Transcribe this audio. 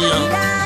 Yeah.